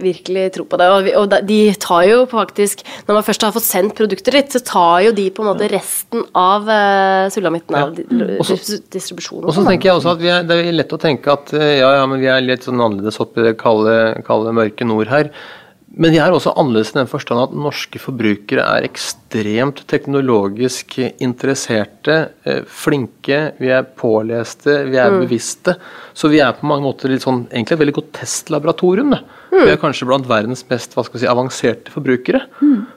virkelig tro på det. Og, vi, og de tar jo faktisk Når man først har fått sendt produktet ditt, så tar jo de på en måte resten av uh, sulamitten av di- Og distribusjonen. Og så tenker jeg også at vi er, Det er lett å tenke at eh, ja, ja, men vi er litt sånn annerledes oppi det kalde, kalde, mørke nord her. Men vi er også annerledes i den forstand at norske forbrukere er ekstremt teknologisk interesserte, eh, flinke, vi er påleste, vi er bevisste. Så vi er på mange måter litt sånn, egentlig et veldig godt testlaboratorium. Mm. Vi er kanskje blant verdens mest hva skal vi si, avanserte forbrukere.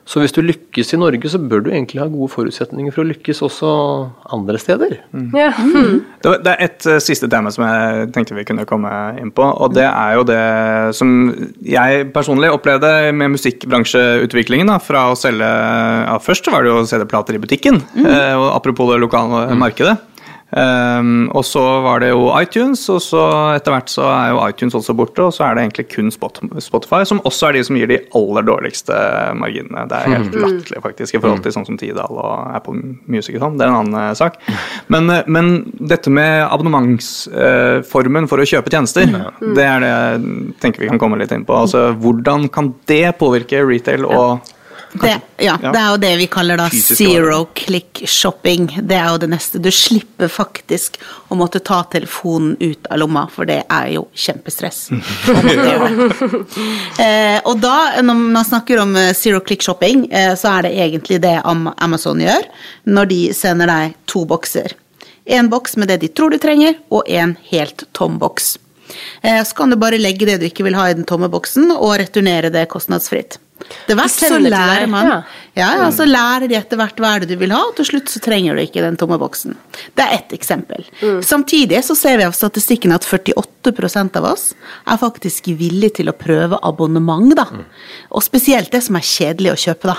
Så hvis du lykkes i Norge, så bør du egentlig ha gode forutsetninger for å lykkes også andre steder. Ja. Det var- det er et eh, siste tema som jeg tenkte vi kunne komme inn på. Og det er jo det som jeg personlig opplevde med musikkbransjeutviklingen. Da, fra å selge ja, Først var det jo CD-plater i butikken, eh, og apropos det lokale markedet. Um, og så var det jo iTunes, og så etter hvert så er jo iTunes også borte. Og så er det egentlig kun Spotify, som også er de som gir de aller dårligste marginene. Det er helt latterlig, faktisk, i forhold til sånn som Tidal og Apple Music og sånn. Det er en annen eh, sak. Men, eh, men dette med abonnementsformen for å kjøpe tjenester, det er det jeg tenker vi kan komme litt inn på. Altså, hvordan kan det påvirke retail og Det, ja, Ja. det er jo det vi kaller da zero click shopping. Det er jo det neste. Du slipper faktisk å måtte ta telefonen ut av lomma, for det er jo kjempestress. *laughs* eh, og da, når man snakker om eh, zero click shopping, eh, så er det egentlig det Amazon gjør når de sender deg to bokser. En boks med det de tror du trenger, og en helt tom boks. Eh, så kan du bare legge det du ikke vil ha i den tomme boksen, og returnere det kostnadsfritt. Det hvert så lærer man. ja. Ja, ja, så lærer de etter hvert hva er det du vil ha, og til slutt så trenger du ikke den tomme boksen. Det er ett eksempel. Samtidig så ser vi av statistikken at 48% av oss er faktisk villige til å prøve abonnement, da. Og spesielt det som er kjedelig å kjøpe, da.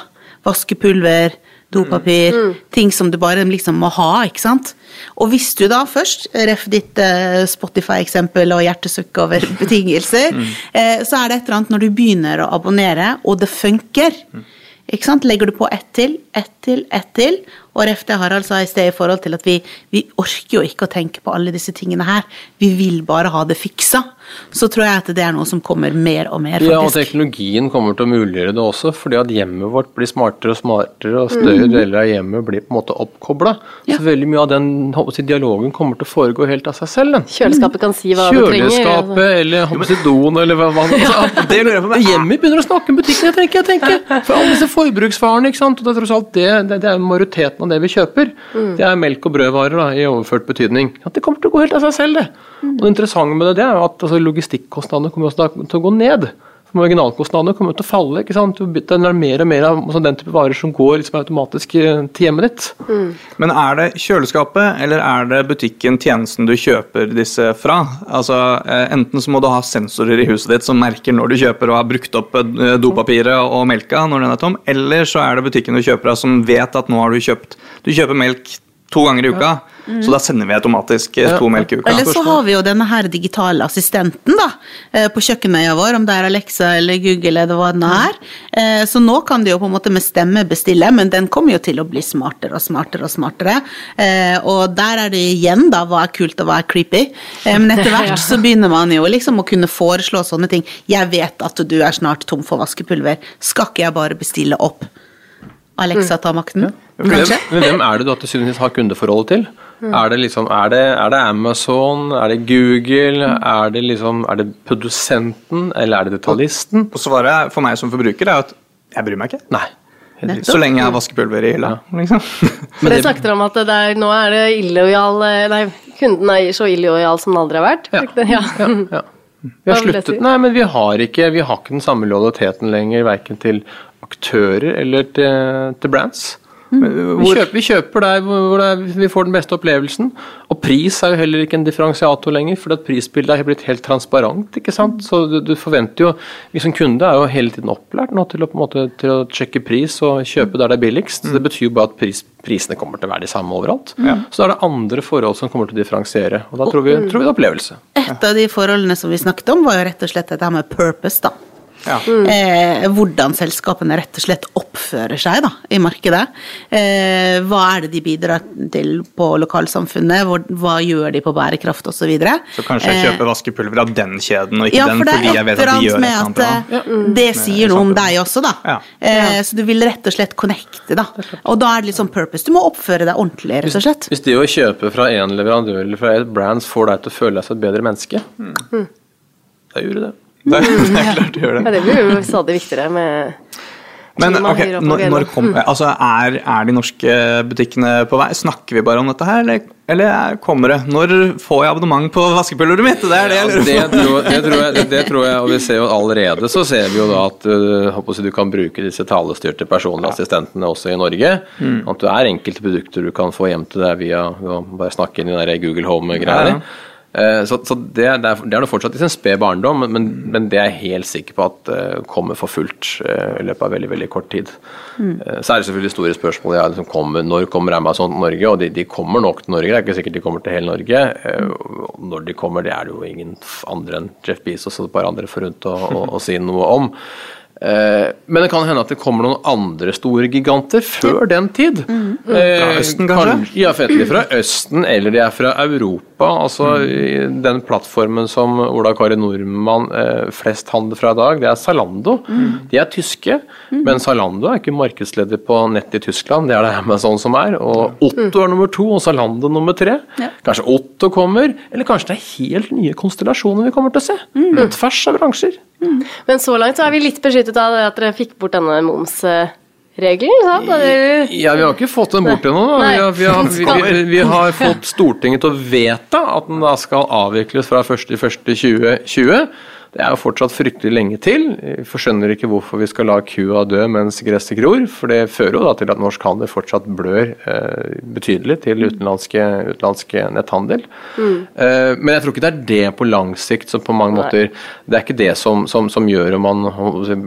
Vaskepulver, dopapir, ting som du bare liksom må ha, ikke sant. Og hvis du da først, ref ditt eh, Spotify-eksempel og hjertesukk over *laughs* betingelser, eh, så er det et eller annet når du begynner å abonnere, og det funker. Ikke sant? Legger du på ett til, ett til, ett til, og ref det Harald sa i sted i forhold til at vi, vi orker jo ikke å tenke på alle disse tingene her, vi vil bare ha det fiksa, så tror jeg at det er noe som kommer mer og mer, faktisk. Ja, og teknologien kommer til å muliggjøre det også, fordi at hjemmet vårt blir smartere og smartere, og større deler av hjemmet blir på en måte oppkobla. Ja. Så veldig mye av den håper dialogen kommer til å foregå helt av seg selv. Den. Kjøleskapet kan si hva du trenger. Kjøleskapet eller håper doen eller hva hva *laughs* altså, det lurer jeg på, Hjemmet begynner å snakke med butikken, jeg tenker, jeg tenker. *laughs* For alle disse forbruksvarene, ikke sant. Og det er tross alt det, det, det er majoriteten av det vi kjøper. Det er melk og brødvarer da, i overført betydning. At det kommer til å gå helt av seg selv, det. Og det interessante med det, det er at altså, logistikkostnadene kommer også da til å gå ned. Marginalkostnadene kommer til å falle. ikke sant? Det er mer og mer av sånn den type varer som går liksom automatisk eh, til hjemmet ditt. Men er det kjøleskapet, eller er det butikken, tjenesten du kjøper disse fra? Altså, eh, Enten så må du ha sensorer i huset ditt som merker når du kjøper og har brukt opp eh, dopapiret og melka når den er tom, eller så er det butikken du kjøper av som vet at nå har du kjøpt Du kjøper melk to ganger i uka, så da sender vi automatisk eh, to melk i uka. Eller så har vi jo denne her digitale assistenten da, eh, på kjøkkenøya vår, om det er Alexa eller Google eller hva det er. Eh, Så nå kan de jo på en måte med stemme bestille, men den kommer jo til å bli smartere og smartere og smartere. Eh, Og der er det igjen da hva er kult og hva er creepy. Men etter hvert *laughs* så begynner man jo liksom å kunne foreslå sånne ting. Jeg vet at du er snart tom for vaskepulver, skal ikke jeg bare bestille opp? Alexa tar makten, Men kanskje? hvem, hvem er det du til syvende og sist har kundeforholdet til? Er det liksom, er det, er det Amazon, er det Google, er det liksom, er det produsenten, eller er det detaljisten? Og svaret for meg som forbruker er at jeg bryr meg ikke. Nei. Så lenge jeg har vaskepulver i hylla. Liksom. *laughs* For dere snakket om at det er, nå er det illojal Nei, kunden er så illojal som den aldri har vært. Ja. Ja. Ja, ja. Vi har sluttet, nei, men vi har ikke, vi har ikke den samme lojaliteten lenger, verken til aktører eller til, til brands. Vi kjøper, vi kjøper der hvor er, vi får den beste opplevelsen. Og pris er jo heller ikke en differensiator lenger, for at prisbildet er blitt helt transparent. ikke sant? Så du, du forventer jo Vi som kunde er jo hele tiden opplært nå til å, på en måte, til å sjekke pris og kjøpe der det er billigst. Det betyr jo bare at pris, prisene kommer til å være de samme overalt. Så da er det andre forhold som kommer til å differensiere. Og da tror vi, tror vi det er opplevelse. Et av de forholdene som vi snakket om, var jo rett og slett dette med purpose, da. Ja. Eh, hvordan selskapene rett og slett oppfører seg da, i markedet. Eh, hva er det de bidrar til på lokalsamfunnet, hvor, hva gjør de på bærekraft osv. Så, Så kanskje jeg kjøper vaskepulver av den kjeden, og ikke ja, den for fordi jeg vet at de gjør et annet eller annet at eh, det sier noe om deg også, da. Ja. Eh, så du vil rett og slett connecte, da. Og da er det litt sånn purpose. Du må oppføre deg ordentlig, rett og slett. Hvis det å kjøpe fra én leverandør eller fra et brand får deg til å føle deg som et bedre menneske, da gjør du det. Det er, det er klart du gjør Ja, det. det blir jo stadig viktigere med Men ok, på når, når kom, altså, er, er de norske butikkene på vei? Snakker vi bare om dette her, eller, eller er- kommer det? Når får jeg abonnement på vaskepulveret mitt? Det er det jeg Ja, lurer det, tror, det, tror jeg, det, det tror jeg, og vi ser jo allerede så ser vi jo da at uh, håper du kan bruke disse talestyrte personlige assistentene også i Norge. At det er enkelte produkter du kan få hjem til deg via å bare snakke inn i den Google Home-greiene. Ja, Så, så det, det, er, det er fortsatt i sin spede barndom, men, men det er jeg helt sikker på at eh, kommer for fullt eh, i løpet av veldig veldig kort tid. Eh, Så er det selvfølgelig store spørsmål ja, liksom kommer, når kommer Amazon til Norge, og de, de kommer nok til Norge. Det er ikke sikkert de kommer til hele Norge. Eh, Når de kommer, det er det jo ingen andre enn Jeff Bezos og et par andre forunt å, å, å si noe om. Eh, Men det kan hende at det kommer noen andre store giganter før den tid. Eh, Fra Østen, kanskje? Ja, for enten de er fra Østen eller de er fra Europa. Altså mm. Den plattformen som Ola Kari Nordmann eh, flest handler fra i dag, det er Zalando. De er tyske, men Zalando er ikke markedsleder på nett i Tyskland. Det er det Amazon som er. Og Otto er nummer to, og Zalando nummer tre. Kanskje Otto kommer, eller kanskje det er helt nye konstellasjoner vi kommer til å se. På tvers av bransjer. Men så langt så er vi litt beskyttet av det at dere fikk bort denne momsregelen, sant? Eller- Ja, vi har ikke fått den bort ennå. Vi, har- vi, vi, vi, vi har fått Stortinget til å vedta at den da skal avvikles fra 1.1.2020. Det er jo fortsatt fryktelig lenge til. Vi forskjønner ikke hvorfor vi skal la kua dø mens gresset gror. For det fører jo da til at norsk handel fortsatt blør eh, betydelig til utenlandske, utenlandske netthandel. Eh, men jeg tror ikke det er det på lang sikt som på mange Nei. måter Det er ikke det som, som, som gjør, man,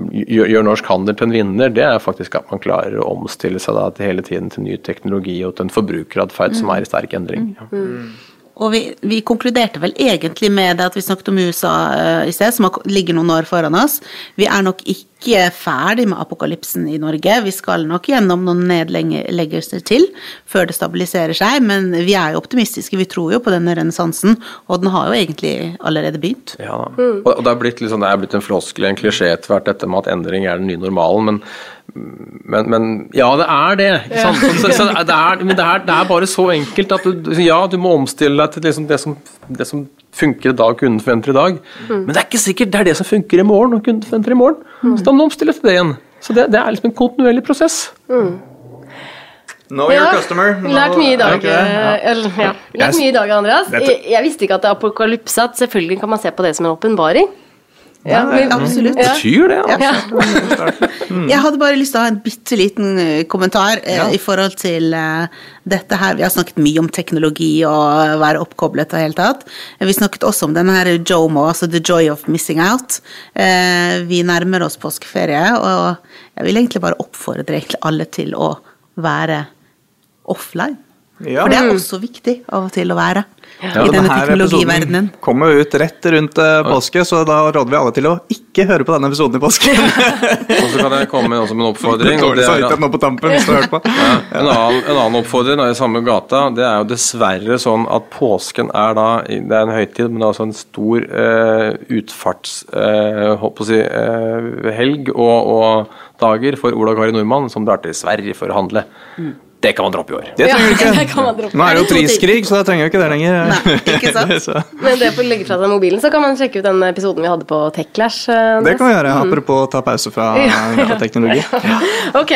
gjør, gjør norsk handel til en vinner. Det er faktisk at man klarer å omstille seg da, til hele tiden til ny teknologi og til en forbrukeratferd som er i sterk endring. Ja. Og vi, vi konkluderte vel egentlig med det at vi snakket om USA uh, i sted, som ligger noen år foran oss. Vi er nok ikke ferdig med apokalypsen i Norge. Vi skal nok gjennom noen nedleggelser til før det stabiliserer seg, men vi er jo optimistiske. Vi tror jo på denne renessansen, og den har jo egentlig allerede begynt. Ja, da. og, og det er blitt, liksom, det er blitt en floskel, en klisjé etter hvert, dette med at endring er den nye normalen. men men, men ja, det er det. Sant? Så, så, så det, er, men det, er, det er bare så enkelt at du, ja, du må omstille deg til liksom det, som, det som funker i dag, kunden forventer i dag. Men det er ikke sikkert det er det som funker i morgen, og kunden forventer i morgen. Så da må du omstille til det igjen. Så det, det er liksom en kontinuerlig prosess. Know your customer. Lært mye i dag? Ja. eller, ja. Lært mye i dag, Andreas. Jeg, jeg visste ikke at det er apokalypse, at selvfølgelig kan man se på det som en åpenbaring. Ja, men- Absolutt. Ja. Betyr det, altså? Ja. *laughs* Jeg hadde bare lyst til å ha en bitte liten eh, kommentar eh, Ja. i forhold til eh, dette her. Vi har snakket mye om teknologi og være oppkoblet og helt tatt. Vi snakket også om denne her JOMO, altså The Joy of Missing Out. Vi nærmer oss påskeferie, og jeg vil egentlig bare oppfordre alle til å være offline. Ja. For det er også viktig av og til å være i denne denne denne teknologiverdenen. episoden kommer ut rett rundt eh, påske, så da råder vi alle til å ikke høre på denne episoden i påske. *laughs* Og så kan jeg komme med også med en oppfordring. Dårlig samvittighet nå på tampen. hvis du har hørt på. *laughs* Ja, en, annen, en annen oppfordring er i samme gata, det er jo dessverre sånn at påsken er da Det er en høytid, men det er også en stor uh, utfarts... uh, holdt å si eh, helg og, og dager for Ola Kari Nordmann, som drar til Sverige for å handle. Det kan man droppe i år. Det trenger du ikke. *laughs* kan man droppe. Nå er det jo priskrig, så da trenger du ikke det lenger. Nei, ikke *laughs* sant? Så, Men det får legge fra seg mobilen, så kan man sjekke ut den episoden vi hadde på Techlash. eh, det kan vi gjøre, Mm. apropos å ta pause fra *laughs* teknologi. Ok.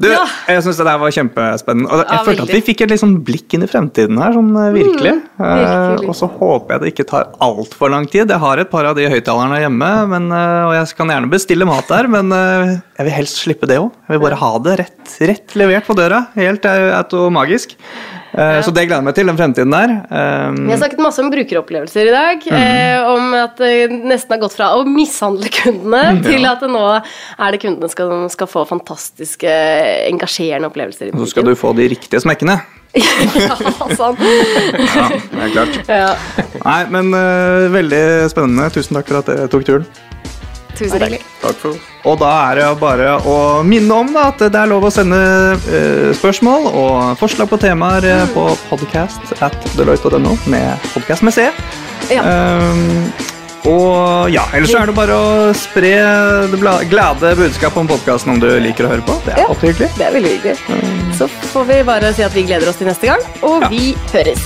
Du, Ja. jeg syns det der var kjempespennende. Og jeg Ja, følte at vi fikk et sånn blikk inn i fremtiden her, sånn virkelig. virkelig. virkelig. Eh, og så håper jeg det ikke tar altfor lang tid. Jeg har et par av de høyttalerne hjemme, men, eh, og jeg kan gjerne bestille mat der, men eh, jeg vil helst slippe det òg. Jeg vil bare ha det rett, rett levert på døra. Helt eh, automagisk. Eh, Så det gleder jeg meg til, den fremtiden der. Eh, Vi har snakket masse om brukeropplevelser i dag. eh, om at det nesten har gått fra å mishandle kundene til at nå er det kundene som skal, skal få fantastiske, engasjerende opplevelser. så skal du få de riktige smekkene. *laughs* ja, sånn. Ja, det er klart. ja. Nei, men uh, veldig spennende. Tusen takk for at dere tok turen. Tusen takk. Takk for Og da er det bare å minne om da, at det er lov å sende uh, spørsmål og forslag på temaer eh, på podcast at deloitte.no med podcast med C. Ja. Um, og ja, ellers er det bare å spre det glade budskapet om podkasten om du liker å høre på. Det er Ja. alltid hyggelig. Det er veldig hyggelig. Så får vi bare si at vi gleder oss til neste gang, og Ja. vi høres.